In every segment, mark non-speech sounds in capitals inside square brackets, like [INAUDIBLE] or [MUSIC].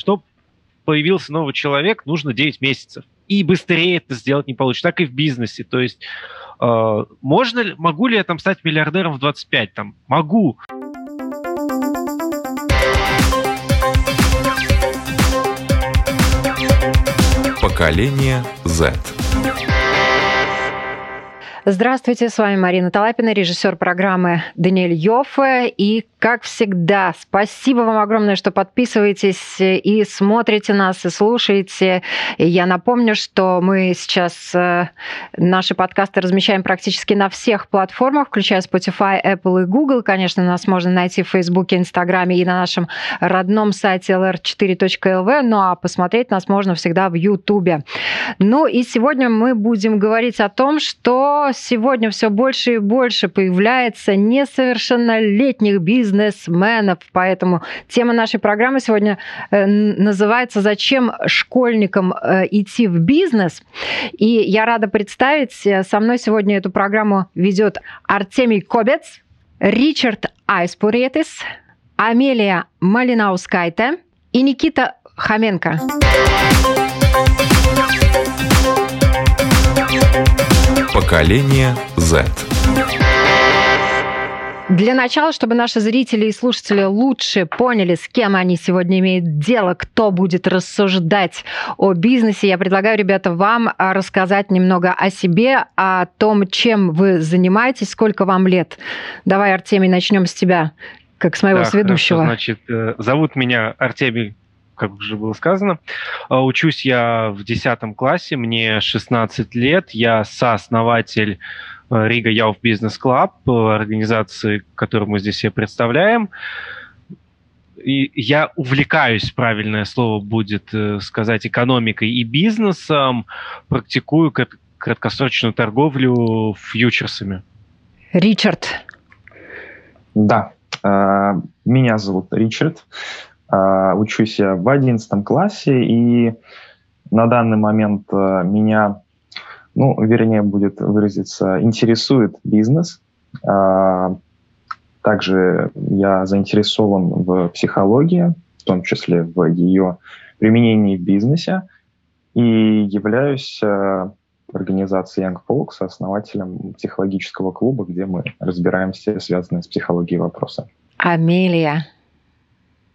чтобы появился новый человек, нужно 9 месяцев. И быстрее это сделать не получится. Так и в бизнесе. То есть э, можно, могу ли я там стать миллиардером в 25? Там, могу. Поколение Z. Здравствуйте, с вами Марина Талапина, режиссер программы Даниэль Йоффе. И, как всегда, спасибо вам огромное, что подписываетесь и смотрите нас, и слушаете. И я напомню, что мы сейчас э, наши подкасты размещаем практически на всех платформах, включая Spotify, Apple и Google. Конечно, нас можно найти в Фейсбуке, Инстаграме и на нашем родном сайте lr4.lv. Ну а посмотреть нас можно всегда в Ютубе. Ну и сегодня мы будем говорить о том, что сегодня все больше и больше появляется несовершеннолетних бизнесменов. Поэтому тема нашей программы сегодня э, называется «Зачем школьникам э, идти в бизнес?». И я рада представить, э, со мной сегодня эту программу ведет Артемий Кобец, Ричард Айспуретис, Амелия Малинаускайте и Никита Хоменко. Поколение Z. Для начала, чтобы наши зрители и слушатели лучше поняли, с кем они сегодня имеют дело, кто будет рассуждать о бизнесе, я предлагаю, ребята, вам рассказать немного о себе, о том, чем вы занимаетесь, сколько вам лет. Давай, Артемий, начнем с тебя, как с моего да, сведущего. Хорошо, значит, э, зовут меня Артемий как уже было сказано. А, учусь я в 10 классе, мне 16 лет, я сооснователь э, Riga Youth Business Club, организации, которую мы здесь все представляем. И я увлекаюсь, правильное слово будет э, сказать, экономикой и бизнесом, практикую краткосрочную торговлю фьючерсами. Ричард. Да, э, меня зовут Ричард. А, учусь я в 11 классе, и на данный момент а, меня, ну, вернее, будет выразиться, интересует бизнес. А, также я заинтересован в психологии, в том числе в ее применении в бизнесе, и являюсь организацией Young Folks, основателем психологического клуба, где мы разбираем все связанные с психологией вопросы. Амелия.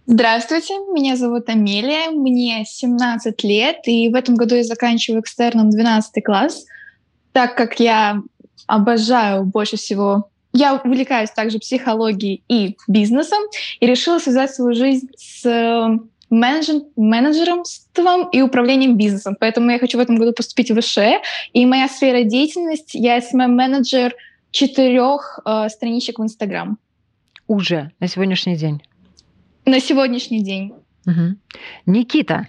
Здравствуйте, меня зовут Амелия, мне 17 лет, и в этом году я заканчиваю экстерном 12 класс, так как я обожаю больше всего я увлекаюсь также психологией и бизнесом и решила связать свою жизнь с э, менеджер, менеджерством и управлением бизнесом. Поэтому я хочу в этом году поступить в ВШЭ. И моя сфера деятельности, я СММ-менеджер четырех э, страничек в Инстаграм. Уже на сегодняшний день? На сегодняшний день. Угу. Никита.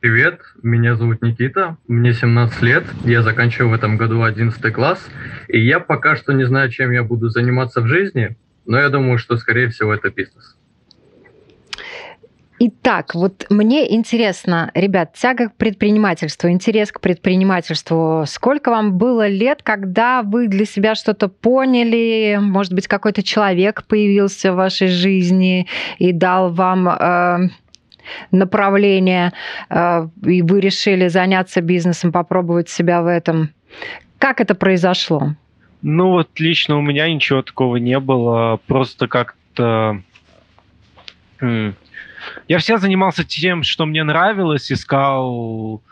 Привет, меня зовут Никита, мне 17 лет, я заканчиваю в этом году 11 класс, и я пока что не знаю, чем я буду заниматься в жизни, но я думаю, что, скорее всего, это бизнес. Итак, вот мне интересно, ребят, тяга к предпринимательству, интерес к предпринимательству. Сколько вам было лет, когда вы для себя что-то поняли? Может быть, какой-то человек появился в вашей жизни и дал вам э, направление, э, и вы решили заняться бизнесом, попробовать себя в этом? Как это произошло? Ну вот лично у меня ничего такого не было, просто как-то я всегда занимался тем, что мне нравилось, искал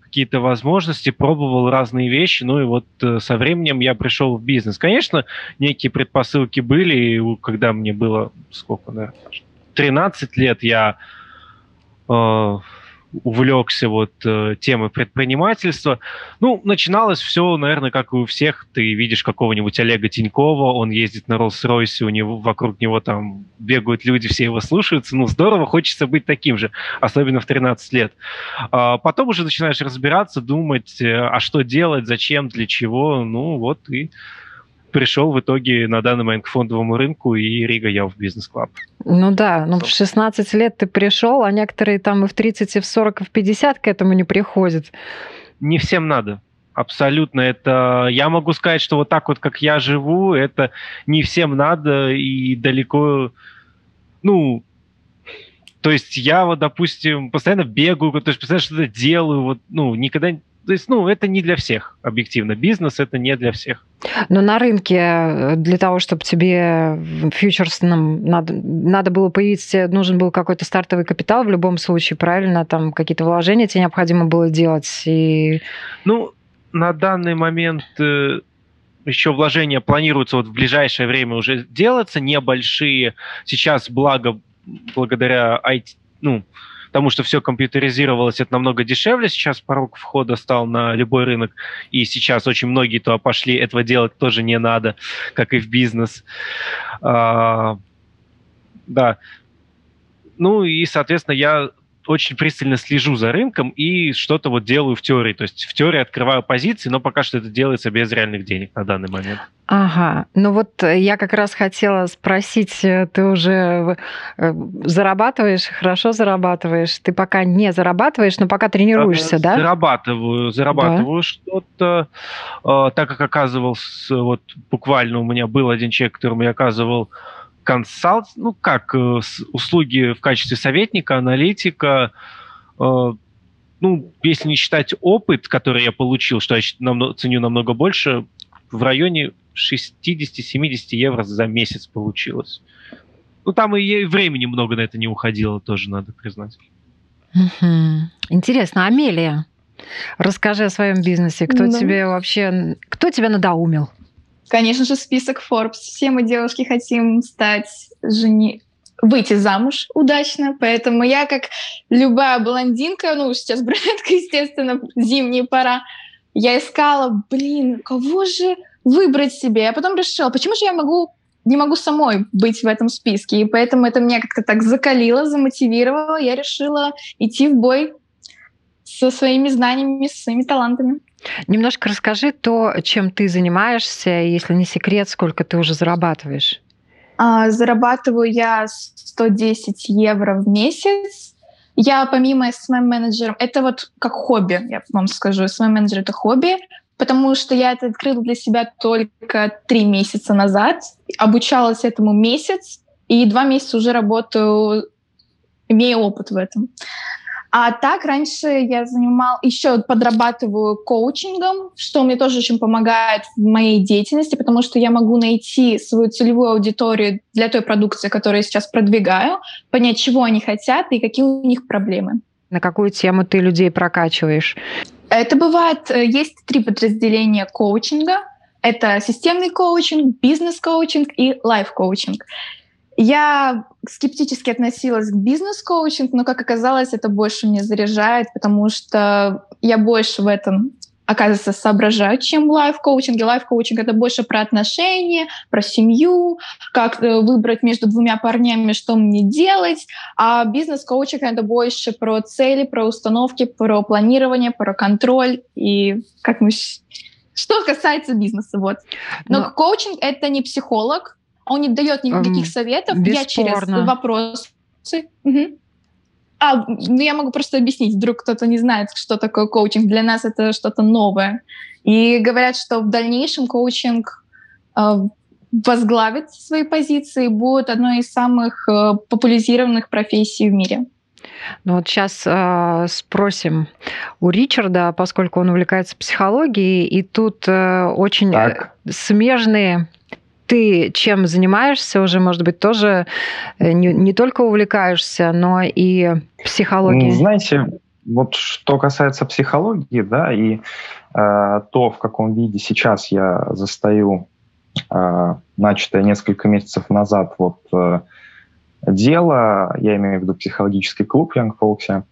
какие-то возможности, пробовал разные вещи, ну и вот э, со временем я пришел в бизнес. Конечно, некие предпосылки были, когда мне было сколько, да, 13 лет, я э, увлекся вот э, темой предпринимательства. Ну, начиналось все, наверное, как и у всех. Ты видишь какого-нибудь Олега Тинькова, он ездит на Роллс-Ройсе, у него вокруг него там бегают люди, все его слушаются. Ну, здорово, хочется быть таким же, особенно в 13 лет. А потом уже начинаешь разбираться, думать, э, а что делать, зачем, для чего. Ну, вот и пришел в итоге на данный момент к фондовому рынку и Рига я в бизнес-клаб. Ну да, ну в 16 лет ты пришел, а некоторые там и в 30, и в 40, и в 50 к этому не приходят. Не всем надо. Абсолютно. Это я могу сказать, что вот так вот, как я живу, это не всем надо и далеко, ну, то есть я вот, допустим, постоянно бегаю, то есть постоянно что-то делаю, вот, ну, никогда то есть, ну, это не для всех, объективно. Бизнес это не для всех. Но на рынке э, для того, чтобы тебе в фьючерсном надо, надо было появиться, нужен был какой-то стартовый капитал в любом случае, правильно? Там какие-то вложения тебе необходимо было делать. И... Ну, на данный момент э, еще вложения планируются вот в ближайшее время уже делаться, небольшие. Сейчас, благо, благодаря IT, ну, потому что все компьютеризировалось, это намного дешевле. Сейчас порог входа стал на любой рынок, и сейчас очень многие туда пошли. Этого делать тоже не надо, как и в бизнес. А, да. Ну и, соответственно, я очень пристально слежу за рынком и что-то вот делаю в теории. То есть в теории открываю позиции, но пока что это делается без реальных денег на данный момент. Ага, ну вот э, я как раз хотела спросить, э, ты уже э, зарабатываешь, хорошо зарабатываешь, ты пока не зарабатываешь, но пока тренируешься, да? Зарабатываю, зарабатываю да. что-то, так как оказывался, вот буквально у меня был один человек, которому я оказывал консалт, ну как, э, услуги в качестве советника, аналитика, э, ну, если не считать опыт, который я получил, что я ценю намного больше, в районе 60-70 евро за месяц получилось. Ну, там и времени много на это не уходило, тоже надо признать. Интересно, Амелия, расскажи о своем бизнесе. Кто ну. тебе вообще, кто тебя надоумил? Конечно же, список Forbes. Все мы, девушки, хотим стать жени... выйти замуж удачно, поэтому я, как любая блондинка, ну, сейчас брюнетка, [LAUGHS] естественно, зимняя пора, я искала, блин, кого же выбрать себе? Я потом решила, почему же я могу не могу самой быть в этом списке. И поэтому это меня как-то так закалило, замотивировало. Я решила идти в бой со своими знаниями, со своими талантами. Немножко расскажи то, чем ты занимаешься, если не секрет, сколько ты уже зарабатываешь. А, зарабатываю я 110 евро в месяц. Я помимо SMM-менеджером, это вот как хобби, я вам скажу, SMM-менеджер — это хобби, потому что я это открыла для себя только три месяца назад, обучалась этому месяц, и два месяца уже работаю, имея опыт в этом. А так раньше я занимал, еще подрабатываю коучингом, что мне тоже очень помогает в моей деятельности, потому что я могу найти свою целевую аудиторию для той продукции, которую я сейчас продвигаю, понять, чего они хотят и какие у них проблемы. На какую тему ты людей прокачиваешь? Это бывает, э, есть три подразделения коучинга. Это системный коучинг, бизнес-коучинг и лайф-коучинг. Я скептически относилась к бизнес-коучингу, но, как оказалось, это больше меня заряжает, потому что я больше в этом оказывается, соображаю, чем лайф-коучинг. И лайф-коучинг — это больше про отношения, про семью, как э, выбрать между двумя парнями, что мне делать. А бизнес-коучинг — это больше про цели, про установки, про планирование, про контроль и как мы... Что касается бизнеса, вот. Но, Но... коучинг — это не психолог, он не дает никаких советов. Бесспорно. Я через вопросы. Угу. А, ну я могу просто объяснить, вдруг кто-то не знает, что такое коучинг. Для нас это что-то новое. И говорят, что в дальнейшем коучинг э, возглавит свои позиции, будет одной из самых э, популяризированных профессий в мире. Ну вот сейчас э, спросим у Ричарда, поскольку он увлекается психологией, и тут э, очень так. смежные ты чем занимаешься уже, может быть, тоже э, не, не только увлекаешься, но и психологией? Знаете, вот что касается психологии, да, и э, то, в каком виде сейчас я застаю э, начатое несколько месяцев назад вот э, дело, я имею в виду психологический клуб Folks,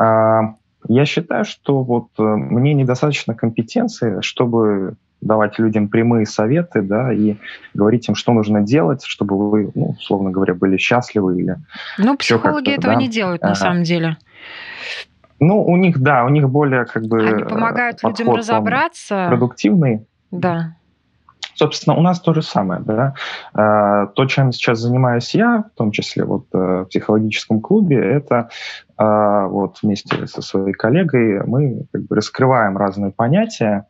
э, я считаю, что вот э, мне недостаточно компетенции, чтобы давать людям прямые советы, да, и говорить им, что нужно делать, чтобы вы, ну, условно говоря, были счастливы или... Ну, психологи этого да. не делают, на а, самом деле. Ну, у них, да, у них более как бы... Они помогают людям разобраться. Продуктивный. Да. Собственно, у нас то же самое, да. А, то, чем сейчас занимаюсь я, в том числе вот э, в психологическом клубе, это а, вот вместе со своей коллегой мы как бы раскрываем разные понятия,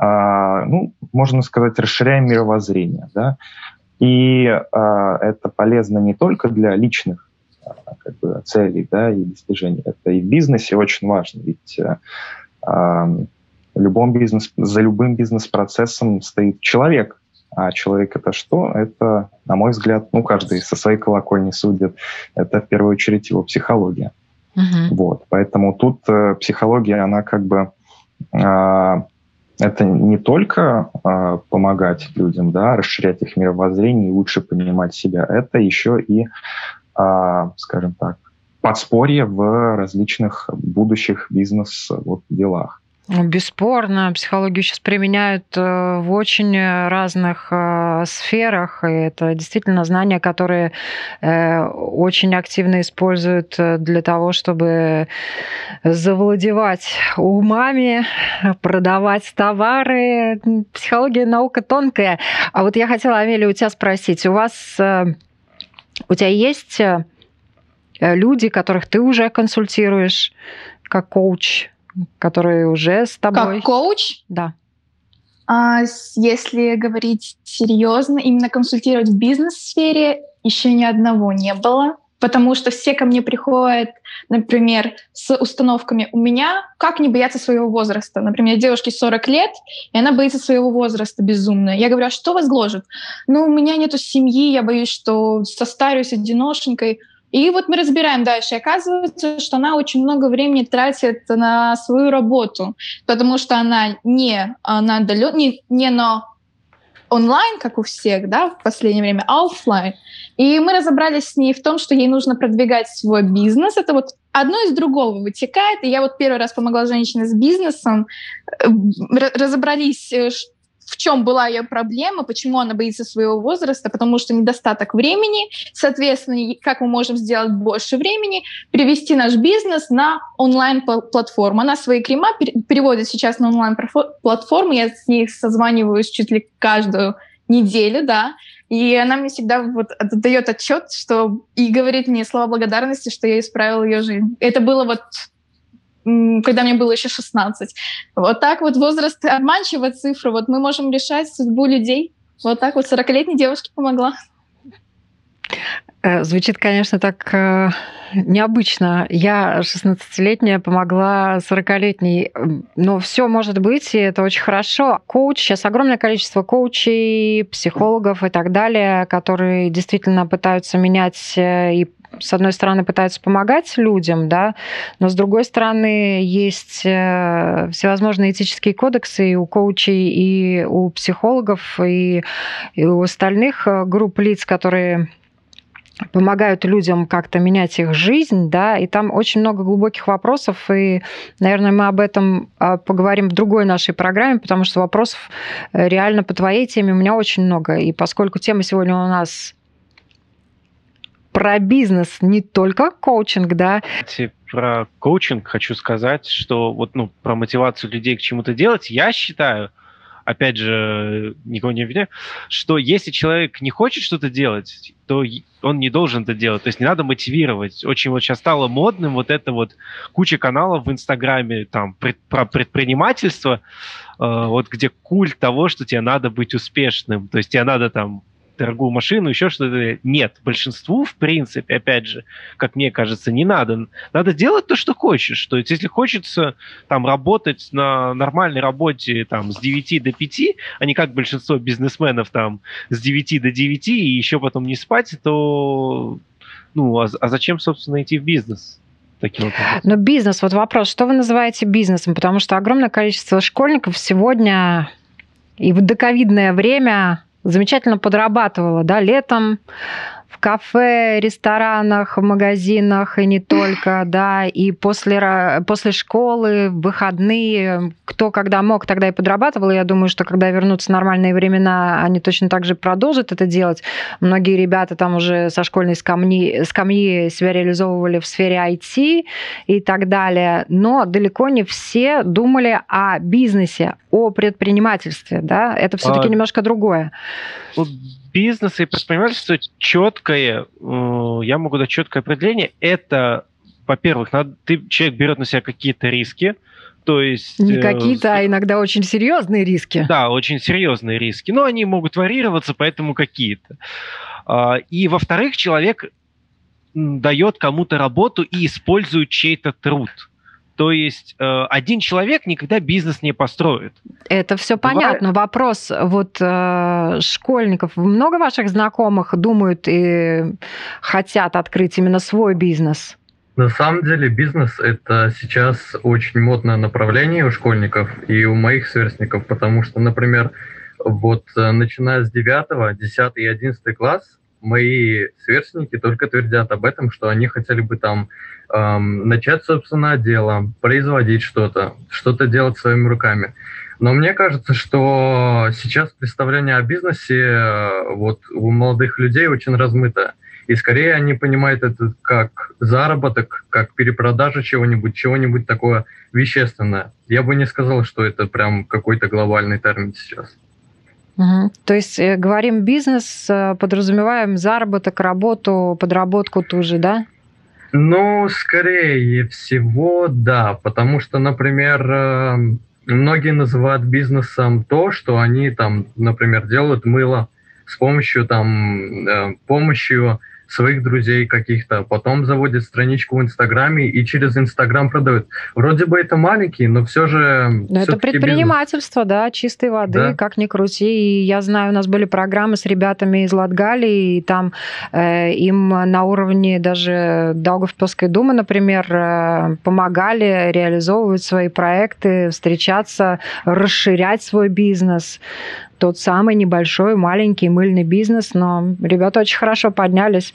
ну, можно сказать, расширяем мировоззрение. Да? И а, это полезно не только для личных как бы, целей да, и достижений. Это и в бизнесе очень важно, ведь э, любом бизнес, за любым бизнес-процессом стоит человек, а человек это что? Это, на мой взгляд, ну, каждый со своей колокольни судит. Это в первую очередь его психология. Uh-huh. Вот. Поэтому тут э, психология, она как бы э, это не только э, помогать людям, да, расширять их мировоззрение и лучше понимать себя, это еще и, э, скажем так, подспорье в различных будущих бизнес-делах. Ну, бесспорно, психологию сейчас применяют э, в очень разных э, сферах, и это действительно знания, которые э, очень активно используют для того, чтобы завладевать умами, продавать товары. Психология наука тонкая. А вот я хотела, Амелия, у тебя спросить, у вас у тебя есть люди, которых ты уже консультируешь как коуч, которые уже с тобой. Как коуч? Да. А, если говорить серьезно, именно консультировать в бизнес-сфере еще ни одного не было, потому что все ко мне приходят, например, с установками «у меня как не бояться своего возраста?» Например, девушке 40 лет, и она боится своего возраста безумно. Я говорю, а что вас гложет? Ну, у меня нету семьи, я боюсь, что состарюсь одиношенькой. И вот мы разбираем дальше. Оказывается, что она очень много времени тратит на свою работу, потому что она не на отдален, не, не на онлайн, как у всех, да, в последнее время, а офлайн. И мы разобрались с ней в том, что ей нужно продвигать свой бизнес. Это вот одно из другого вытекает. И я вот первый раз помогла женщине с бизнесом. Э, разобрались, э, в чем была ее проблема, почему она боится своего возраста, потому что недостаток времени, соответственно, как мы можем сделать больше времени, перевести наш бизнес на онлайн-платформу. Она свои крема переводит сейчас на онлайн-платформу, я с ней созваниваюсь чуть ли каждую неделю, да, и она мне всегда вот дает отчет, что и говорит мне слова благодарности, что я исправила ее жизнь. Это было вот когда мне было еще 16. Вот так вот возраст обманчивая цифра. Вот мы можем решать судьбу людей. Вот так вот 40-летней девушке помогла. Э, звучит, конечно, так э, необычно. Я 16-летняя помогла 40-летней. Но все может быть, и это очень хорошо. Коуч, сейчас огромное количество коучей, психологов и так далее, которые действительно пытаются менять э, и с одной стороны, пытаются помогать людям, да, но с другой стороны, есть э, всевозможные этические кодексы и у коучей, и у психологов, и, и у остальных э, групп лиц, которые помогают людям как-то менять их жизнь, да, и там очень много глубоких вопросов, и, наверное, мы об этом а, поговорим в другой нашей программе, потому что вопросов э, реально по твоей теме у меня очень много, и поскольку тема сегодня у нас про бизнес, не только коучинг, да. Про коучинг хочу сказать, что вот ну, про мотивацию людей к чему-то делать, я считаю, опять же, никого не обвиняю, что если человек не хочет что-то делать, то он не должен это делать. То есть не надо мотивировать. Очень вот сейчас стало модным вот это вот куча каналов в Инстаграме там пред, про предпринимательство, э, вот где культ того, что тебе надо быть успешным. То есть тебе надо там дорогую машину, еще что-то. Нет, большинству, в принципе, опять же, как мне кажется, не надо. Надо делать то, что хочешь. То есть, если хочется там работать на нормальной работе там с 9 до 5, а не как большинство бизнесменов там с 9 до 9 и еще потом не спать, то ну, а, а зачем, собственно, идти в бизнес? таким образом. Но бизнес, вот вопрос, что вы называете бизнесом? Потому что огромное количество школьников сегодня и в доковидное время замечательно подрабатывала, да, летом в кафе, ресторанах, магазинах и не только, [LAUGHS] да, и после, после школы, выходные, кто когда мог, тогда и подрабатывал. Я думаю, что когда вернутся нормальные времена, они точно так же продолжат это делать. Многие ребята там уже со школьной скамьи, скамьи себя реализовывали в сфере IT и так далее, но далеко не все думали о бизнесе, о предпринимательстве, да, это все-таки а... немножко другое бизнес и предпринимательство четкое, э, я могу дать четкое определение, это, во-первых, надо, ты, человек берет на себя какие-то риски, то есть... Не э, какие-то, а иногда очень серьезные риски. Да, очень серьезные риски. Но они могут варьироваться, поэтому какие-то. А, и, во-вторых, человек дает кому-то работу и использует чей-то труд. То есть э, один человек никогда бизнес не построит. Это все Бывает... понятно. Вопрос вот э, школьников. Много ваших знакомых думают и хотят открыть именно свой бизнес? На самом деле бизнес – это сейчас очень модное направление у школьников и у моих сверстников, потому что, например, вот э, начиная с 9, 10 и 11 класс мои сверстники только твердят об этом, что они хотели бы там эм, начать собственное дело, производить что-то, что-то делать своими руками. Но мне кажется, что сейчас представление о бизнесе э, вот у молодых людей очень размыто. И скорее они понимают это как заработок, как перепродажа чего-нибудь, чего-нибудь такое вещественное. Я бы не сказал, что это прям какой-то глобальный термин сейчас. Угу. То есть э, говорим бизнес, э, подразумеваем заработок, работу, подработку ту же, да? Ну, скорее всего, да, потому что, например, э, многие называют бизнесом то, что они там, например, делают мыло с помощью там помощью своих друзей каких-то, потом заводит страничку в Инстаграме и через Инстаграм продает. Вроде бы это маленький, но все же... Но это предпринимательство, бизнес. да, чистой воды, да. как ни крути. И я знаю, у нас были программы с ребятами из Латгалии, и там э, им на уровне даже Даугавпилской думы, например, э, помогали реализовывать свои проекты, встречаться, расширять свой бизнес тот самый небольшой, маленький мыльный бизнес, но ребята очень хорошо поднялись.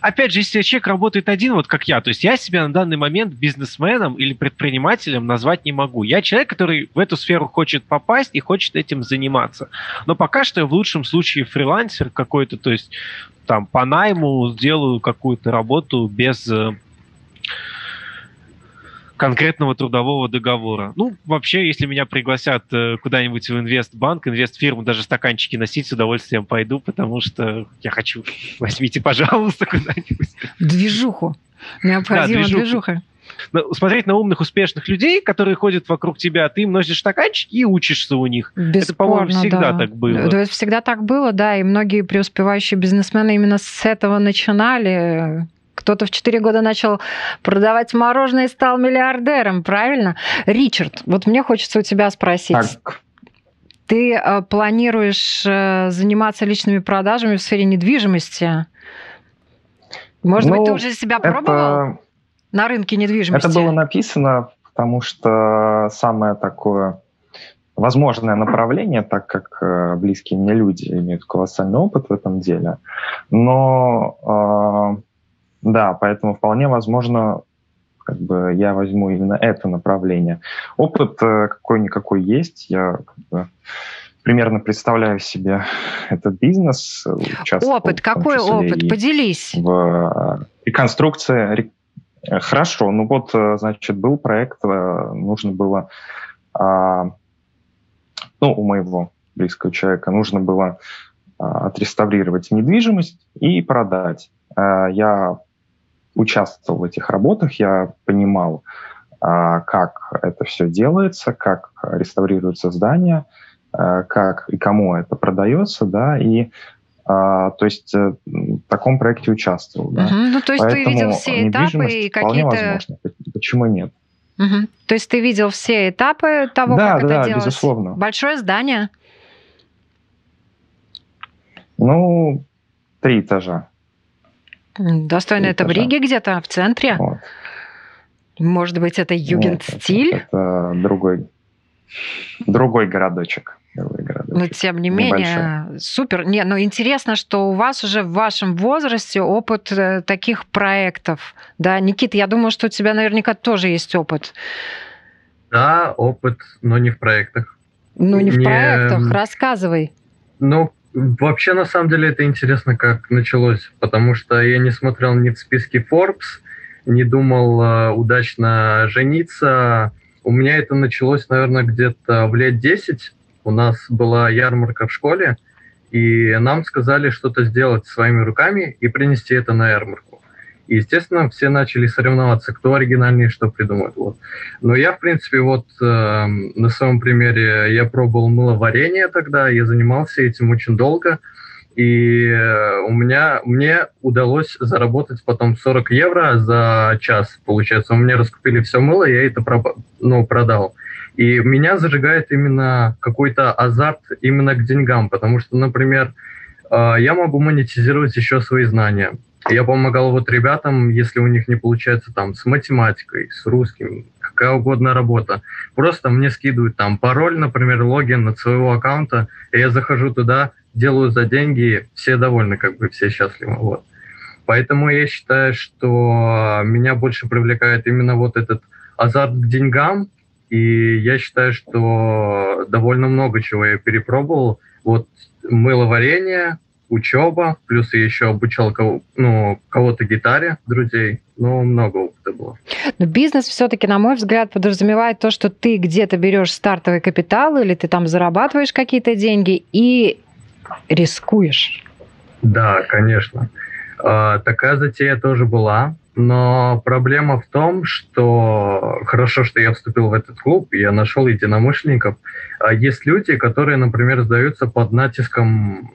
Опять же, если человек работает один, вот как я, то есть я себя на данный момент бизнесменом или предпринимателем назвать не могу. Я человек, который в эту сферу хочет попасть и хочет этим заниматься. Но пока что я в лучшем случае фрилансер какой-то, то есть там по найму сделаю какую-то работу без э, конкретного трудового договора. Ну, вообще, если меня пригласят э, куда-нибудь в инвестбанк, инвестфирму, даже стаканчики носить с удовольствием пойду, потому что я хочу. [LAUGHS] Возьмите, пожалуйста, [LAUGHS] куда-нибудь. Движуху. Необходима да, движуха. движуха. Но смотреть на умных, успешных людей, которые ходят вокруг тебя, ты им носишь стаканчики и учишься у них. Бесспорно, это, по-моему, всегда да. так было. Да, это всегда так было, да, и многие преуспевающие бизнесмены именно с этого начинали кто-то в 4 года начал продавать мороженое и стал миллиардером, правильно? Ричард, вот мне хочется у тебя спросить. Так. Ты э, планируешь э, заниматься личными продажами в сфере недвижимости? Может ну, быть, ты уже себя пробовал это... на рынке недвижимости? Это было написано, потому что самое такое возможное направление, так как э, близкие мне люди имеют колоссальный опыт в этом деле. Но да, поэтому вполне возможно, как бы я возьму именно это направление. Опыт э, какой-никакой есть. Я как бы, примерно представляю себе этот бизнес. Опыт, какой опыт? Поделись. В э, реконструкции. Э, хорошо, ну вот, значит, был проект, нужно было, а, ну, у моего близкого человека нужно было а, отреставрировать недвижимость и продать. Я участвовал в этих работах, я понимал, а, как это все делается, как реставрируется здание, а, как и кому это продается, да, и а, то есть э, в таком проекте участвовал. Да. Угу. Ну, то есть Поэтому ты видел все этапы и какие-то... Почему нет? Угу. То есть ты видел все этапы того, да, как да, это делалось? безусловно. Большое здание? Ну, три этажа. Достойно это в Риге где-то, в центре? Вот. Может быть, это югент-стиль? Это, это другой, другой городочек. Другой городочек. Но тем не менее, Небольшой. супер. Не, но интересно, что у вас уже в вашем возрасте опыт э, таких проектов. Да, Никита, я думаю, что у тебя наверняка тоже есть опыт. Да, опыт, но не в проектах. Ну, не, не... в проектах, рассказывай. Ну, Вообще, на самом деле, это интересно, как началось, потому что я не смотрел ни в списке Forbes, не думал э, удачно жениться. У меня это началось, наверное, где-то в лет 10. У нас была ярмарка в школе, и нам сказали что-то сделать своими руками и принести это на ярмарку. И, естественно, все начали соревноваться, кто оригинальнее что придумает. Вот. Но я, в принципе, вот э, на своем примере, я пробовал мыловарение тогда, я занимался этим очень долго. И э, у меня, мне удалось заработать потом 40 евро за час, получается. У меня раскупили все мыло, я это ну, продал. И меня зажигает именно какой-то азарт именно к деньгам, потому что, например, э, я могу монетизировать еще свои знания. Я помогал вот ребятам, если у них не получается там с математикой, с русским, какая угодно работа. Просто мне скидывают там пароль, например, логин от своего аккаунта, и я захожу туда, делаю за деньги, все довольны, как бы все счастливы. Вот. Поэтому я считаю, что меня больше привлекает именно вот этот азарт к деньгам, и я считаю, что довольно много чего я перепробовал. Вот мыловарение, учеба, плюс я еще обучал кого, ну, кого-то гитаре, друзей, ну, много опыта было. Но бизнес все-таки, на мой взгляд, подразумевает то, что ты где-то берешь стартовый капитал или ты там зарабатываешь какие-то деньги и рискуешь. Да, конечно. А, такая затея тоже была, но проблема в том, что хорошо, что я вступил в этот клуб, я нашел единомышленников. А есть люди, которые, например, сдаются под натиском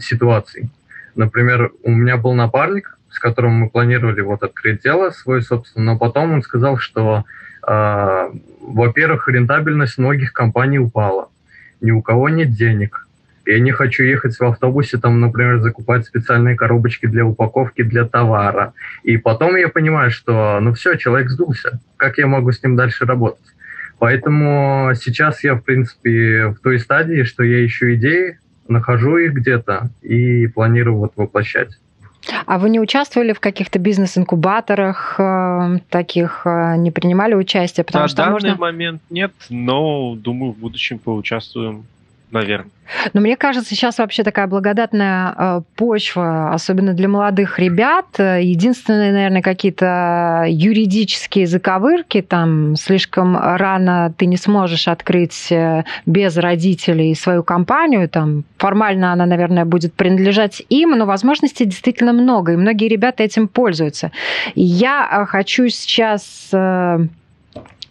ситуаций. Например, у меня был напарник, с которым мы планировали вот открыть дело свой, собственно, но потом он сказал, что, э, во-первых, рентабельность многих компаний упала, ни у кого нет денег, я не хочу ехать в автобусе, там, например, закупать специальные коробочки для упаковки для товара. И потом я понимаю, что, ну все, человек сдулся. Как я могу с ним дальше работать? Поэтому сейчас я, в принципе, в той стадии, что я ищу идеи, нахожу их где-то и планирую вот воплощать. А вы не участвовали в каких-то бизнес-инкубаторах э, таких, э, не принимали участие? Потому На что данный можно... момент нет, но думаю, в будущем поучаствуем наверное. Но мне кажется, сейчас вообще такая благодатная э, почва, особенно для молодых ребят. Единственные, наверное, какие-то юридические заковырки, там слишком рано ты не сможешь открыть э, без родителей свою компанию, там формально она, наверное, будет принадлежать им, но возможностей действительно много, и многие ребята этим пользуются. Я э, хочу сейчас Э,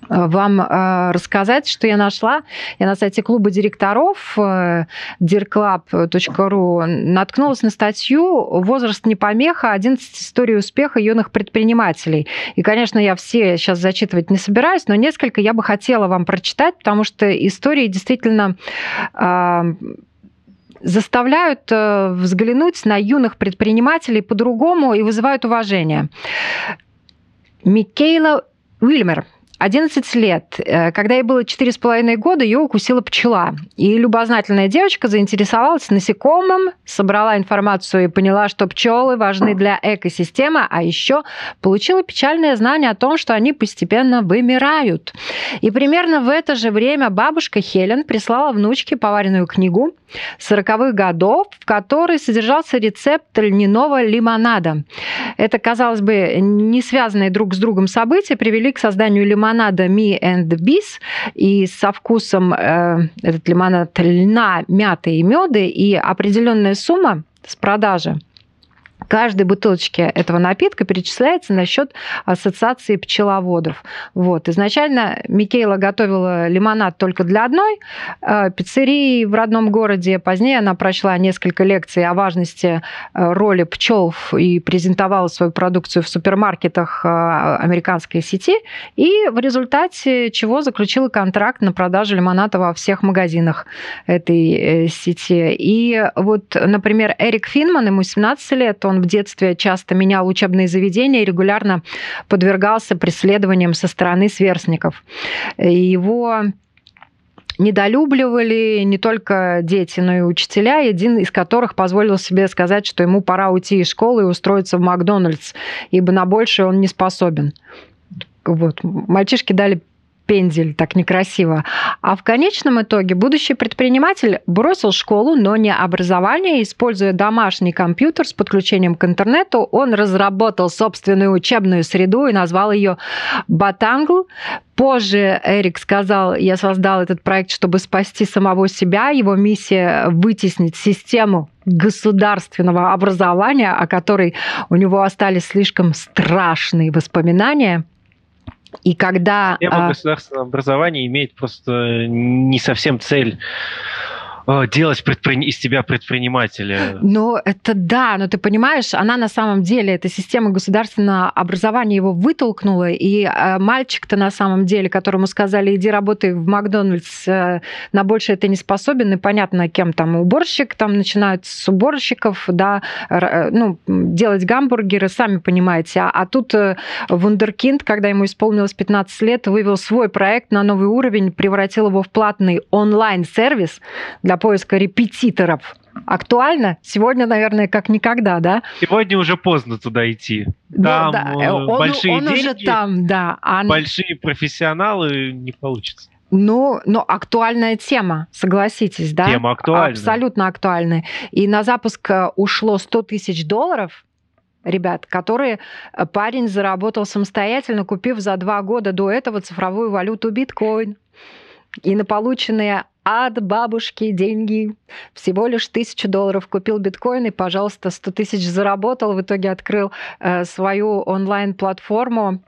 вам э, рассказать, что я нашла. Я на сайте клуба директоров э, dirclub.ru наткнулась на статью «Возраст не помеха. 11 историй успеха юных предпринимателей». И, конечно, я все сейчас зачитывать не собираюсь, но несколько я бы хотела вам прочитать, потому что истории действительно заставляют взглянуть на юных предпринимателей по-другому и вызывают уважение. Микейла Уильмер – 11 лет. Э, когда ей было 4,5 года, ее укусила пчела. И любознательная девочка заинтересовалась насекомым, собрала информацию и поняла, что пчелы важны для экосистемы, а еще получила печальное знание о том, что они постепенно вымирают. И примерно в это же время бабушка Хелен прислала внучке поваренную книгу 40-х годов, в которой содержался рецепт льняного лимонада. Это, казалось бы, не связанные друг с другом события привели к созданию лимонада Me and Bees, и со вкусом э, этот лимонад льна, мяты и меды, и определенная сумма с продажи каждой бутылочке этого напитка перечисляется на счет ассоциации пчеловодов. Вот. Изначально Микейла готовила лимонад только для одной э, пиццерии в родном городе. Позднее она прочла несколько лекций о важности э, роли пчел и презентовала свою продукцию в супермаркетах э, американской сети. И в результате чего заключила контракт на продажу лимонада во всех магазинах этой сети. И вот, например, Эрик Финман, ему 17 лет, он в детстве часто менял учебные заведения и регулярно подвергался преследованиям со стороны сверстников. Его недолюбливали не только дети, но и учителя, один из которых позволил себе сказать, что ему пора уйти из школы и устроиться в Макдональдс, ибо на большее он не способен. Вот. Мальчишки дали пендель, так некрасиво. А в конечном итоге будущий предприниматель бросил школу, но не образование. Используя домашний компьютер с подключением к интернету, он разработал собственную учебную среду и назвал ее Батангл. Позже Эрик сказал, я создал этот проект, чтобы спасти самого себя. Его миссия – вытеснить систему государственного образования, о которой у него остались слишком страшные воспоминания – и когда... Тема а... государственного образования имеет просто не совсем цель делать предпри... из тебя предпринимателя. Ну, это да, но ты понимаешь, она на самом деле, эта система государственного образования его вытолкнула, и э, мальчик-то на самом деле, которому сказали, иди работай в Макдональдс, э, на больше это не способен, и понятно, кем там уборщик, там начинают с уборщиков, да, э, ну, делать гамбургеры, сами понимаете. А, а тут Вундеркинд, когда ему исполнилось 15 лет, вывел свой проект на новый уровень, превратил его в платный онлайн-сервис для поиска репетиторов актуально сегодня, наверное, как никогда, да? Сегодня уже поздно туда идти. Ну там ну, да. Э, он, большие он деньги, уже там, да. А... Большие профессионалы не получится. Ну, но актуальная тема, согласитесь, да? Тема актуальная. Абсолютно актуальная. И на запуск э, ушло 100 тысяч долларов, ребят, которые э, парень заработал самостоятельно, купив за два года до этого цифровую валюту биткоин. И на полученные от бабушки деньги. Всего лишь тысячу долларов купил биткоин и, пожалуйста, 100 тысяч заработал. В итоге открыл э, свою онлайн-платформу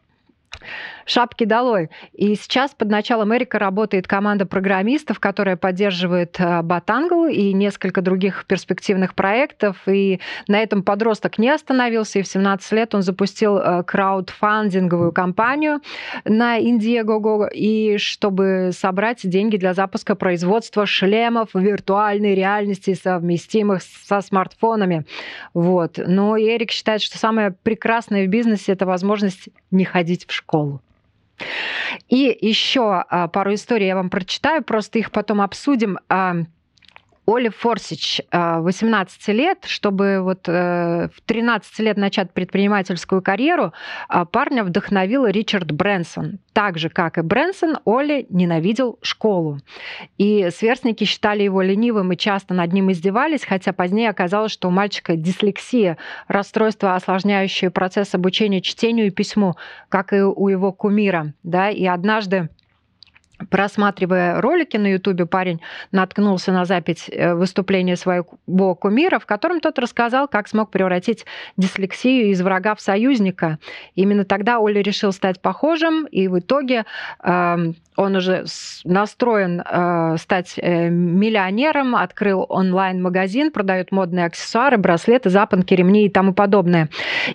Шапки долой. И сейчас под началом Эрика работает команда программистов, которая поддерживает э, Батангл и несколько других перспективных проектов. И на этом подросток не остановился, и в 17 лет он запустил э, краудфандинговую кампанию на Indiegogo, и чтобы собрать деньги для запуска производства шлемов виртуальной реальности, совместимых со смартфонами. Вот. Но Эрик считает, что самое прекрасное в бизнесе – это возможность не ходить в школу. И еще а, пару историй я вам прочитаю, просто их потом обсудим. А, Оля Форсич, 18 а, лет, чтобы вот э, в 13 лет начать предпринимательскую карьеру, парня вдохновил Ричард Брэнсон. Так же, как и Брэнсон, Оля ненавидел школу. И сверстники считали его ленивым и часто над ним издевались, хотя позднее оказалось, что у мальчика дислексия, расстройство, осложняющее процесс обучения чтению и письму, как и у его кумира. Да? И однажды просматривая ролики на Ютубе, парень наткнулся на запись э, выступления своего кумира, в котором тот рассказал, как смог превратить дислексию из врага в союзника. Именно тогда Оля решил стать похожим, и в итоге э, он уже настроен э, стать э, миллионером, открыл онлайн-магазин, продает модные аксессуары, браслеты, запонки, ремни и тому подобное.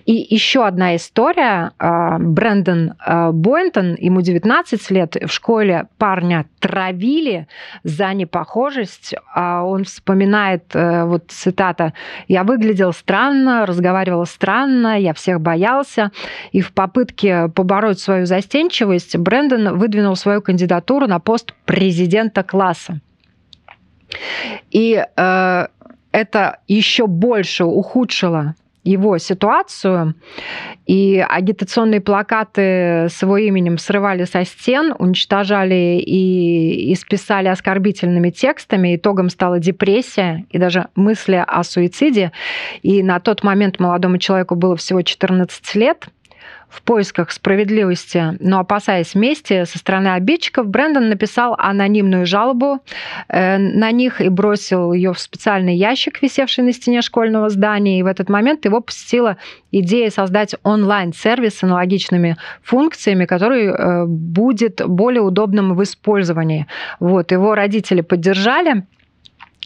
И еще одна история. Э, Брэндон э, Бойнтон, ему 19 лет, в школе парня травили за непохожесть. А он вспоминает, э, вот цитата, «Я выглядел странно, разговаривал странно, я всех боялся». И в попытке побороть свою застенчивость Брэндон выдвинул свою кандидатуру на пост президента класса. И э, это еще больше ухудшило его ситуацию, и агитационные плакаты с его именем срывали со стен, уничтожали и исписали оскорбительными текстами. Итогом стала депрессия и даже мысли о суициде. И на тот момент молодому человеку было всего 14 лет в поисках справедливости, но опасаясь мести со стороны обидчиков, Брэндон написал анонимную жалобу э, на них и бросил ее в специальный ящик, висевший на стене школьного здания. И в этот момент его посетила идея создать онлайн-сервис с аналогичными функциями, который э, будет более удобным в использовании. Вот, его родители поддержали,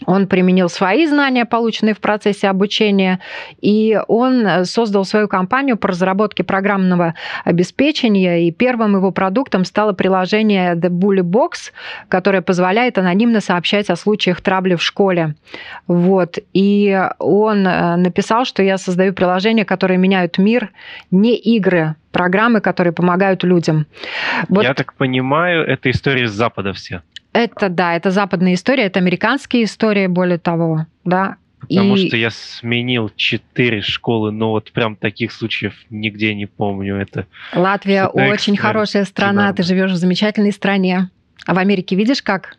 он применил свои знания, полученные в процессе обучения, и он создал свою компанию по разработке программного обеспечения, и первым его продуктом стало приложение The Bully Box, которое позволяет анонимно сообщать о случаях травли в школе. Вот. И он э, написал, что я создаю приложения, которые меняют мир, не игры, программы, которые помогают людям. Вот. Я так понимаю, это история с Запада все. Это да, это западная история, это американские истории, более того, да. Потому и... что я сменил четыре школы, но вот прям таких случаев нигде не помню. Это Латвия очень хорошая страна, ты живешь в замечательной стране. А в Америке видишь, как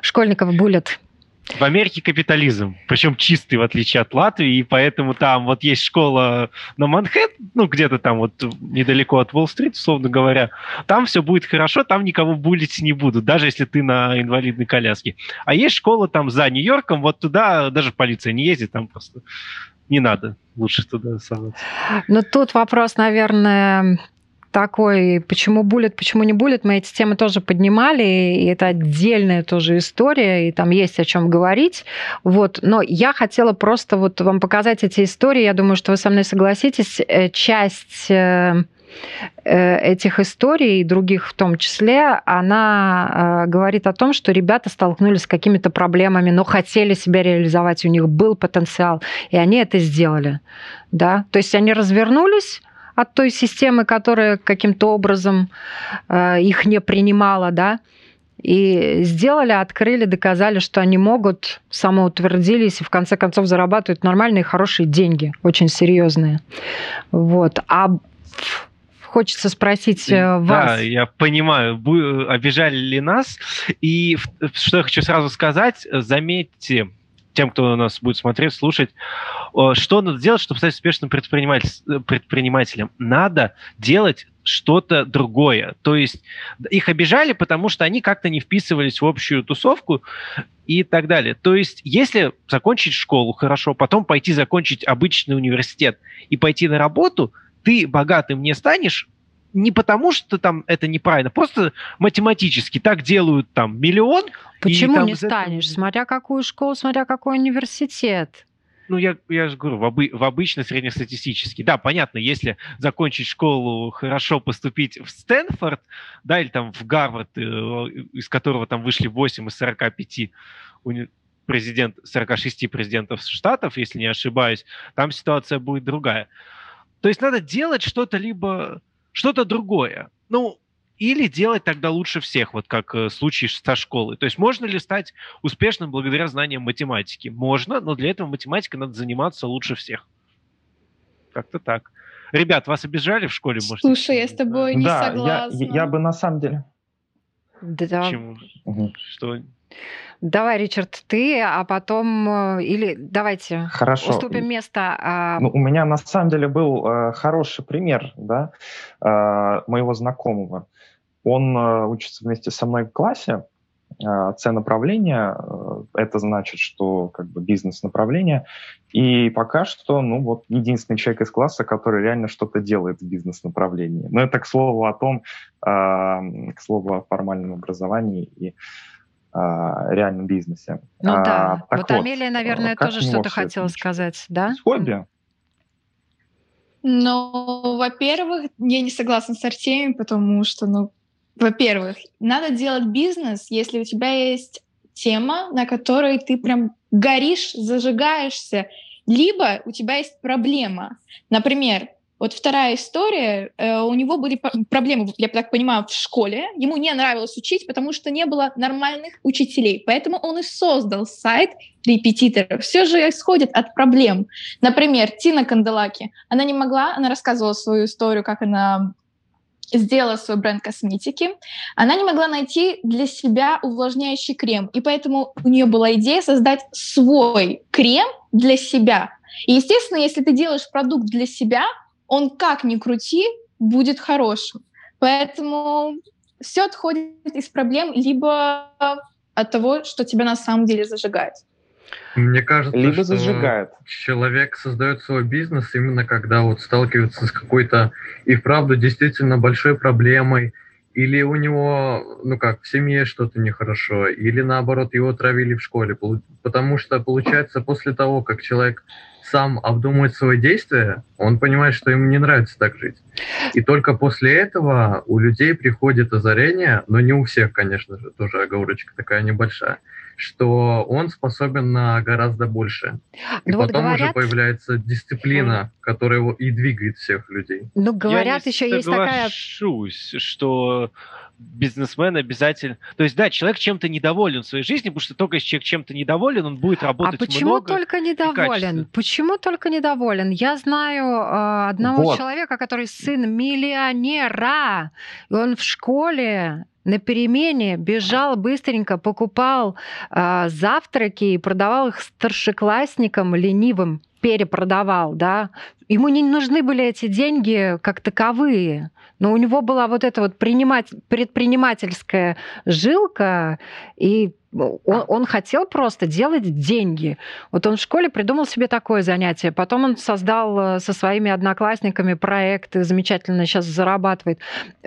школьников булят? В Америке капитализм, причем чистый, в отличие от Латвии, и поэтому там вот есть школа на Манхэттен, ну, где-то там вот недалеко от Уолл-стрит, условно говоря, там все будет хорошо, там никого булить не будут, даже если ты на инвалидной коляске. А есть школа там за Нью-Йорком, вот туда даже полиция не ездит, там просто не надо лучше туда соваться. Ну, тут вопрос, наверное, такой, почему буллет, почему не буллет, мы эти темы тоже поднимали, и это отдельная тоже история, и там есть о чем говорить. Вот. Но я хотела просто вот вам показать эти истории, я думаю, что вы со мной согласитесь, э, часть э, э, этих историй, и других в том числе, она говорит о том, что ребята столкнулись с какими-то проблемами, но хотели себя реализовать, у них был потенциал, и они это сделали. Да? То есть они развернулись, от той системы, которая каким-то образом э, их не принимала, да, и сделали, открыли, доказали, что они могут, самоутвердились и в конце концов зарабатывают нормальные, хорошие деньги, очень серьезные. Вот. А хочется спросить э, вас. Да, я понимаю, обижали ли нас. И что я хочу сразу сказать, заметьте, тем, кто нас будет смотреть, слушать, что надо делать, чтобы стать успешным предпринимателем? Надо делать что-то другое. То есть их обижали, потому что они как-то не вписывались в общую тусовку и так далее. То есть если закончить школу хорошо, потом пойти закончить обычный университет и пойти на работу, ты богатым не станешь, не потому, что там это неправильно, просто математически так делают там миллион. Почему и, не станешь? Этого... Смотря какую школу, смотря какой университет. Ну, я, я же говорю, в, обы, в обычно среднестатистический. Да, понятно, если закончить школу, хорошо поступить в Стэнфорд, да, или там в Гарвард, э, из которого там вышли 8 из 45 уни- президент, 46 президентов штатов, если не ошибаюсь, там ситуация будет другая. То есть надо делать что-то либо что-то другое. Ну, или делать тогда лучше всех, вот как э, случай со школой. То есть можно ли стать успешным благодаря знаниям математики? Можно, но для этого математикой надо заниматься лучше всех. Как-то так. Ребят, вас обижали в школе? Может, Слушай, я с тобой не да, согласна. Я, я бы на самом деле... Да. Почему? Угу. Что? Давай, Ричард, ты, а потом э, или давайте Хорошо. уступим место. А... Ну, у меня на самом деле был э, хороший пример, да, э, моего знакомого. Он э, учится вместе со мной в классе. Э, С-направление, э, это значит, что как бы бизнес-направление. И пока что, ну вот, единственный человек из класса, который реально что-то делает в бизнес-направлении. Но это к слову о том, э, к слову о формальном образовании и а, реальном бизнесе. Ну а, да, вот, вот Амелия, наверное, тоже что-то хотела сказать, да? Хобби. Ну, во-первых, я не согласна с Артемием, потому что, ну, во-первых, надо делать бизнес, если у тебя есть тема, на которой ты прям горишь, зажигаешься, либо у тебя есть проблема. Например, вот вторая история, э, у него были проблемы, я так понимаю, в школе. Ему не нравилось учить, потому что не было нормальных учителей. Поэтому он и создал сайт репетиторов. Все же исходит от проблем. Например, Тина Канделаки, она не могла, она рассказывала свою историю, как она сделала свой бренд косметики, она не могла найти для себя увлажняющий крем, и поэтому у нее была идея создать свой крем для себя. И, естественно, если ты делаешь продукт для себя, он как ни крути, будет хорошим. Поэтому все отходит из проблем либо от того, что тебя на самом деле зажигает. Мне кажется, либо что зажигает. человек создает свой бизнес именно когда вот сталкивается с какой-то и вправду действительно большой проблемой, или у него, ну как, в семье что-то нехорошо, или наоборот его травили в школе. Потому что получается после того, как человек сам обдумывает свои действия, он понимает, что ему не нравится так жить. И только после этого у людей приходит озарение, но не у всех, конечно же, тоже оговорочка такая небольшая, что он способен на гораздо больше. И ну, потом вот говорят... уже появляется дисциплина, которая его и двигает всех людей. Ну, говорят, еще есть такая... что бизнесмен обязательно... То есть, да, человек чем-то недоволен в своей жизни, потому что только если человек чем-то недоволен, он будет работать А почему много только недоволен? Почему только недоволен? Я знаю э, одного вот. человека, который сын миллионера, и он в школе на перемене бежал быстренько, покупал э, завтраки и продавал их старшеклассникам ленивым перепродавал, да, ему не нужны были эти деньги как таковые, но у него была вот эта вот принимать, предпринимательская жилка, и он, он хотел просто делать деньги. Вот он в школе придумал себе такое занятие. Потом он создал э, со своими одноклассниками проекты, замечательно сейчас зарабатывает.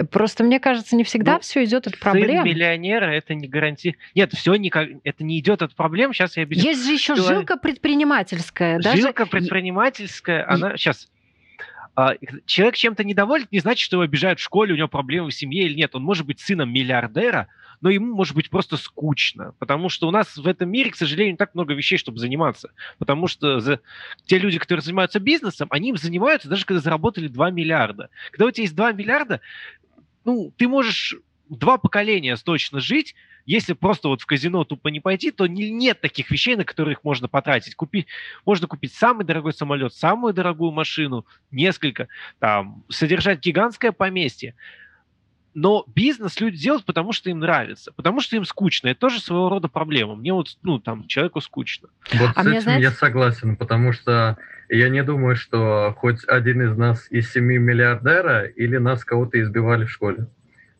Просто мне кажется, не всегда ну, все идет от проблем. Сын миллионера это не гарантия. Нет, все никак, это не идет от проблем. Сейчас я объясню. Есть же еще жилка предпринимательская. Жилка даже... предпринимательская, она сейчас а, человек чем-то недоволен, не значит, что его обижают в школе, у него проблемы в семье или нет. Он может быть сыном миллиардера, но ему может быть просто скучно, потому что у нас в этом мире, к сожалению, не так много вещей, чтобы заниматься, потому что за... те люди, которые занимаются бизнесом, они им занимаются даже когда заработали 2 миллиарда. Когда у тебя есть 2 миллиарда, ну, ты можешь два поколения точно жить, если просто вот в казино тупо не пойти, то не, нет таких вещей, на которые их можно потратить. Купи, можно купить самый дорогой самолет, самую дорогую машину, несколько, там, содержать гигантское поместье но бизнес люди делают, потому что им нравится, потому что им скучно. Это тоже своего рода проблема. Мне вот, ну, там, человеку скучно. Вот а с этим знаете... я согласен, потому что я не думаю, что хоть один из нас из семи миллиардера или нас кого-то избивали в школе.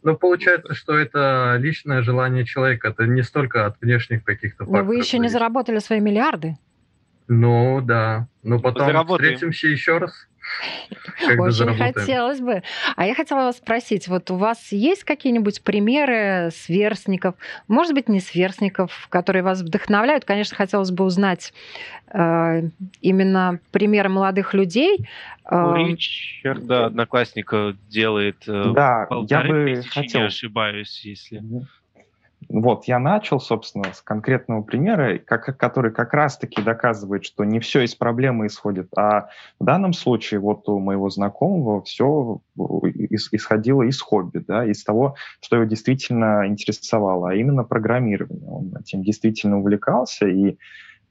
Но получается, что это личное желание человека, это не столько от внешних каких-то факторов. Но вы еще не заработали свои миллиарды. Ну, да. Но потом встретимся еще раз. Очень хотелось бы. А я хотела вас спросить, вот у вас есть какие-нибудь примеры сверстников, может быть, не сверстников, которые вас вдохновляют? Конечно, хотелось бы узнать э, именно примеры молодых людей. Ну, э, Ричард, да, одноклассник делает э, да, я бы тысячи, хотел... не ошибаюсь, если... Вот, я начал, собственно, с конкретного примера, как, который как раз-таки доказывает, что не все из проблемы исходит, а в данном случае вот у моего знакомого все исходило из хобби, да, из того, что его действительно интересовало, а именно программирование. Он этим действительно увлекался, и э,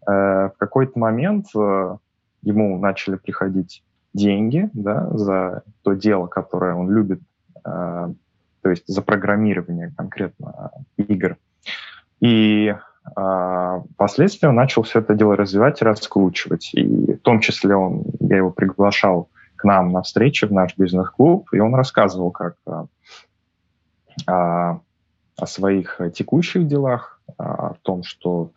в какой-то момент э, ему начали приходить деньги да, за то дело, которое он любит э, то есть за программирование конкретно игр. И а, впоследствии он начал все это дело развивать и раскручивать. И в том числе он, я его приглашал к нам на встречи в наш бизнес-клуб, и он рассказывал как а, а, о своих текущих делах, а, о том, что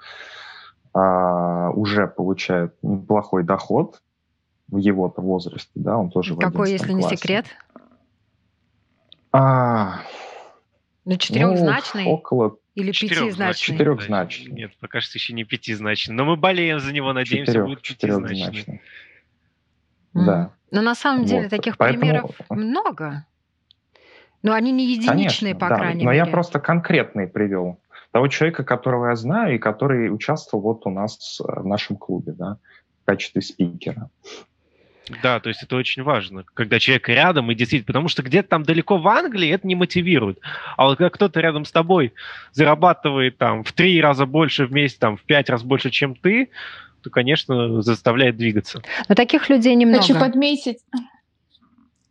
а, уже получает неплохой доход в его-то возрасте, да, он тоже Какой, если классе. не секрет? А, ну, четырехзначный? Ну, около или пятизначный? Четырехзначный. Нет, пока что еще не пятизначный. Но мы болеем за него, надеемся, Четырех, будет пятизначный. Да. Но на самом деле вот. таких Поэтому... примеров много. Но они не единичные, Конечно, по да. крайней Но мере. я просто конкретный привел. Того человека, которого я знаю, и который участвовал вот у нас в нашем клубе, да, в качестве спикера. Да, то есть это очень важно, когда человек рядом и действительно, потому что где-то там далеко в Англии это не мотивирует. А вот когда кто-то рядом с тобой зарабатывает там в три раза больше вместе, там в пять раз больше, чем ты, то, конечно, заставляет двигаться. Но таких людей немного. Хочу подметить,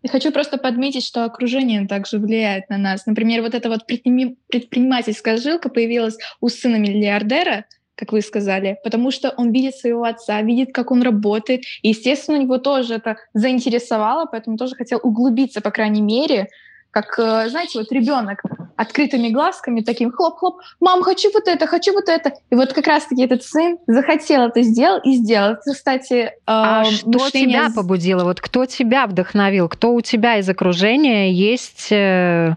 Хочу просто подметить, что окружение также влияет на нас. Например, вот эта вот предпринимательская жилка появилась у сына миллиардера — как вы сказали, потому что он видит своего отца, видит, как он работает. И, естественно, его тоже это заинтересовало, поэтому тоже хотел углубиться, по крайней мере, как, э, знаете, вот ребенок открытыми глазками, таким хлоп-хлоп, мам, хочу вот это, хочу вот это. И вот как раз-таки этот сын захотел это сделать и сделал. Это, кстати, э, а что тебя побудило? Вот кто тебя вдохновил? Кто у тебя из окружения есть, э,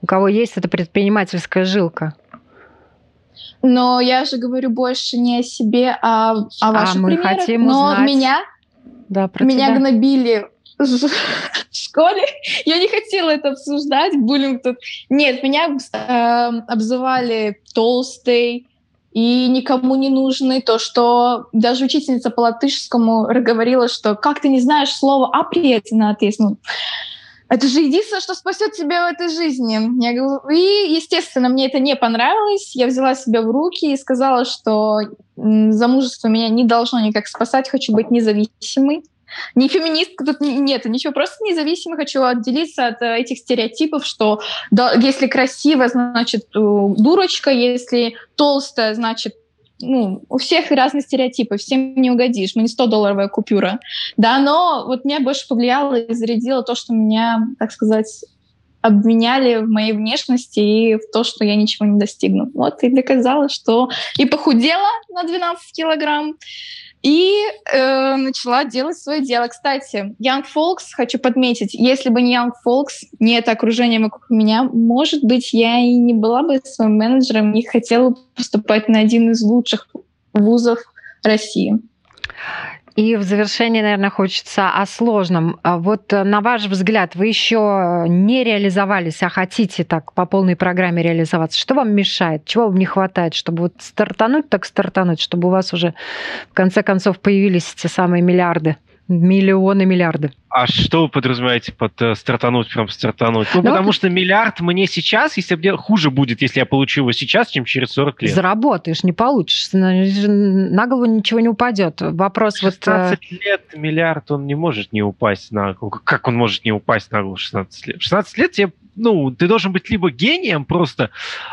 у кого есть эта предпринимательская жилка? Но я же говорю больше не о себе, а о а ваших а мы примерах. Хотим Но узнать... меня, да, про меня тебя. гнобили [LAUGHS] в школе. Я не хотела это обсуждать, буллинг тут. Нет, меня э, обзывали толстой и никому не нужный. То, что даже учительница по латышскому говорила, что как ты не знаешь слово «априет» на отъезд. Ну, это же единственное, что спасет тебя в этой жизни. Я говорю, и, естественно, мне это не понравилось. Я взяла себя в руки и сказала, что замужество меня не должно никак спасать, хочу быть независимой. Не феминистка тут нет, ничего, просто независимо хочу отделиться от э, этих стереотипов, что да, если красиво, значит э, дурочка, если толстая, значит ну, у всех разные стереотипы, всем не угодишь, мы не 100-долларовая купюра, да, но вот меня больше повлияло и зарядило то, что меня, так сказать, обвиняли в моей внешности и в то, что я ничего не достигну. Вот и доказала, что и похудела на 12 килограмм, и э, начала делать свое дело. Кстати, Young Folks, хочу подметить, если бы не Young Folks, не это окружение вокруг меня, может быть, я и не была бы своим менеджером, не хотела поступать на один из лучших вузов России. И в завершении, наверное, хочется о сложном. А вот э, на ваш взгляд, вы еще не реализовались, а хотите так по полной программе реализоваться. Что вам мешает? Чего вам не хватает, чтобы вот стартануть, так стартануть, чтобы у вас уже в конце концов появились те самые миллиарды? Миллионы, миллиарды. А что вы подразумеваете под э, стартануть, прям стартануть? Ну, ну потому что миллиард мне сейчас, если мне хуже будет, если я получу его сейчас, чем через 40 лет. Заработаешь, не получишь. На голову ничего не упадет. Вопрос 16 вот... 16 э, лет миллиард, он не может не упасть на. Как он может не упасть на голову 16 лет? 16 лет тебе ну, ты должен быть либо гением просто,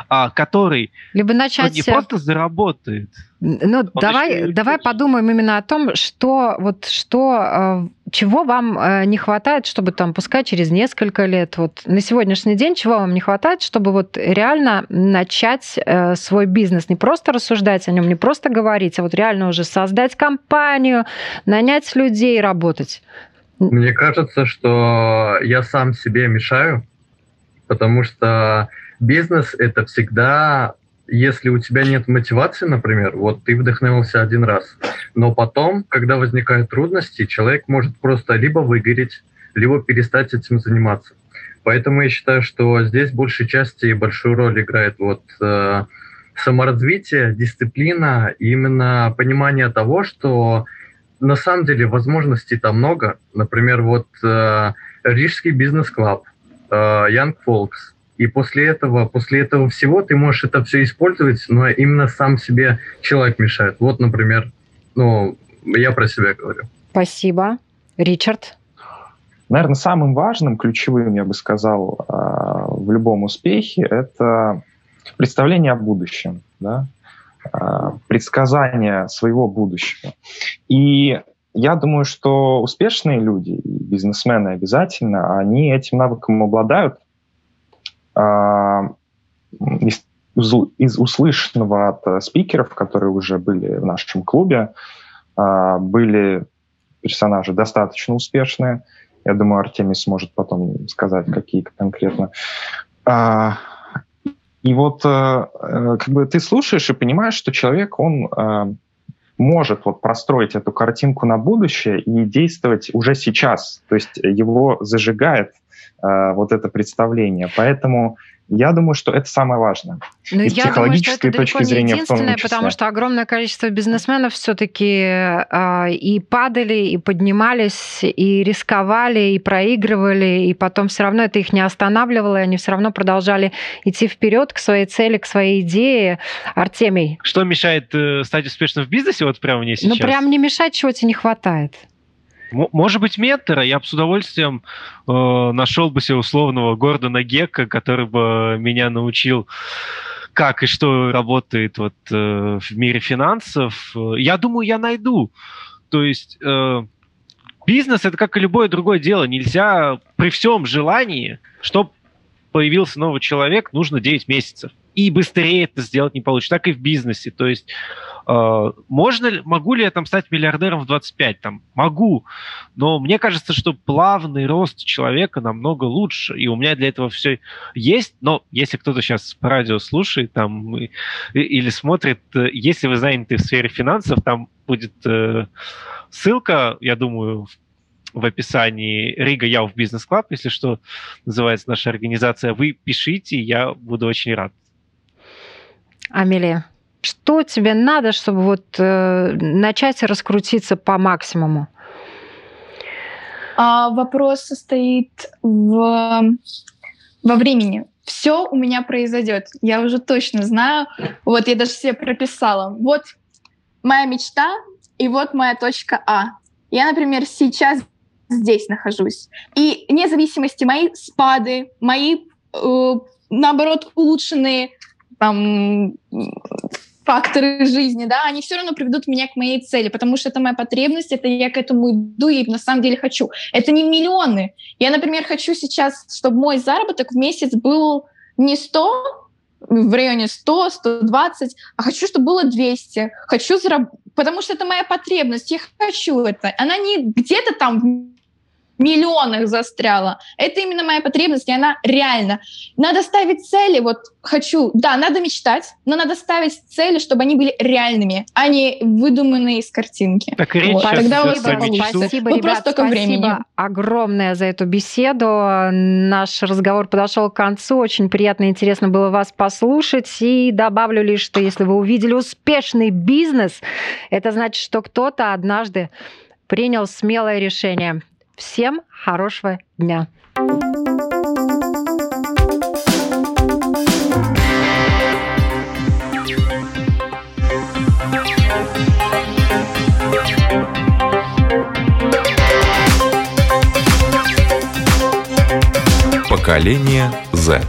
а, который либо начать... не просто заработает. Ну, Он давай, давай подумаем именно о том, что, вот, что, э, чего вам э, не хватает, чтобы там, пускай через несколько лет, вот на сегодняшний день, чего вам не хватает, чтобы вот реально начать э, свой бизнес, не просто рассуждать о нем, не просто говорить, а вот реально уже создать компанию, нанять людей, работать. Мне кажется, что я сам себе мешаю, потому что бизнес это всегда, если у тебя нет мотивации, например, вот ты вдохновился один раз, но потом, когда возникают трудности, человек может просто либо выгореть, либо перестать этим заниматься. Поэтому я считаю, что здесь большей части большую роль играет вот э, саморазвитие, дисциплина, и именно понимание того, что на самом деле возможностей там много. Например, вот э, Рижский бизнес-клаб – Young Folks. И после этого, после этого всего ты можешь это все использовать, но именно сам себе человек мешает. Вот, например, ну, я про себя говорю. Спасибо. Ричард? Наверное, самым важным, ключевым, я бы сказал, э, в любом успехе, это представление о будущем, да? Э, предсказание своего будущего. И я думаю, что успешные люди, бизнесмены обязательно, они этим навыком обладают. А, из, из услышанного от э, спикеров, которые уже были в нашем клубе, а, были персонажи достаточно успешные. Я думаю, Артемий сможет потом сказать, какие конкретно. А, и вот э, э, как бы ты слушаешь и понимаешь, что человек, он может вот простроить эту картинку на будущее и действовать уже сейчас. То есть его зажигает э, вот это представление. Поэтому я думаю, что это самое важное. Ну, я психологической думаю, что это точки зрения не единственное, потому что огромное количество бизнесменов все-таки э, и падали, и поднимались, и рисковали, и проигрывали, и потом все равно это их не останавливало, и они все равно продолжали идти вперед к своей цели, к своей идее. Артемий. Что мешает э, стать успешным в бизнесе вот прямо мне ну, сейчас? Ну, прям не мешать, чего тебе не хватает. Может быть, ментора. Я бы с удовольствием э, нашел бы себе условного Гордона Гекка, который бы меня научил как и что работает вот э, в мире финансов. Я думаю, я найду. То есть э, бизнес это как и любое другое дело. Нельзя при всем желании, чтобы появился новый человек, нужно 9 месяцев. И быстрее это сделать не получится. Так и в бизнесе. То есть э, можно могу ли я там стать миллиардером в 25? Там, могу. Но мне кажется, что плавный рост человека намного лучше. И у меня для этого все есть. Но если кто-то сейчас по радио слушает там, и, или смотрит, э, если вы заняты в сфере финансов, там будет э, ссылка, я думаю, в в описании Riga Youth Business Club, если что, называется наша организация. Вы пишите, я буду очень рад. Амелия, что тебе надо, чтобы вот э, начать раскрутиться по максимуму? А, вопрос состоит в, во времени. Все у меня произойдет. Я уже точно знаю. Вот я даже себе прописала. Вот моя мечта, и вот моя точка А. Я, например, сейчас здесь нахожусь. И вне зависимости мои спады, мои, э, наоборот, улучшенные там, факторы жизни, да, они все равно приведут меня к моей цели, потому что это моя потребность, это я к этому иду и на самом деле хочу. Это не миллионы. Я, например, хочу сейчас, чтобы мой заработок в месяц был не 100, в районе 100, 120, а хочу, чтобы было 200. Хочу заработать, потому что это моя потребность, я хочу это. Она не где-то там миллионах застряла. Это именно моя потребность, и она реально. Надо ставить цели, вот хочу, да, надо мечтать, но надо ставить цели, чтобы они были реальными, а не выдуманные из картинки. Так и речь Вот. сейчас Тогда у вас. Спасибо, Вопрос ребят, только спасибо времени. огромное за эту беседу. Наш разговор подошел к концу. Очень приятно и интересно было вас послушать. И добавлю лишь, что если вы увидели успешный бизнес, это значит, что кто-то однажды принял смелое решение. Всем хорошего дня. Поколение Z.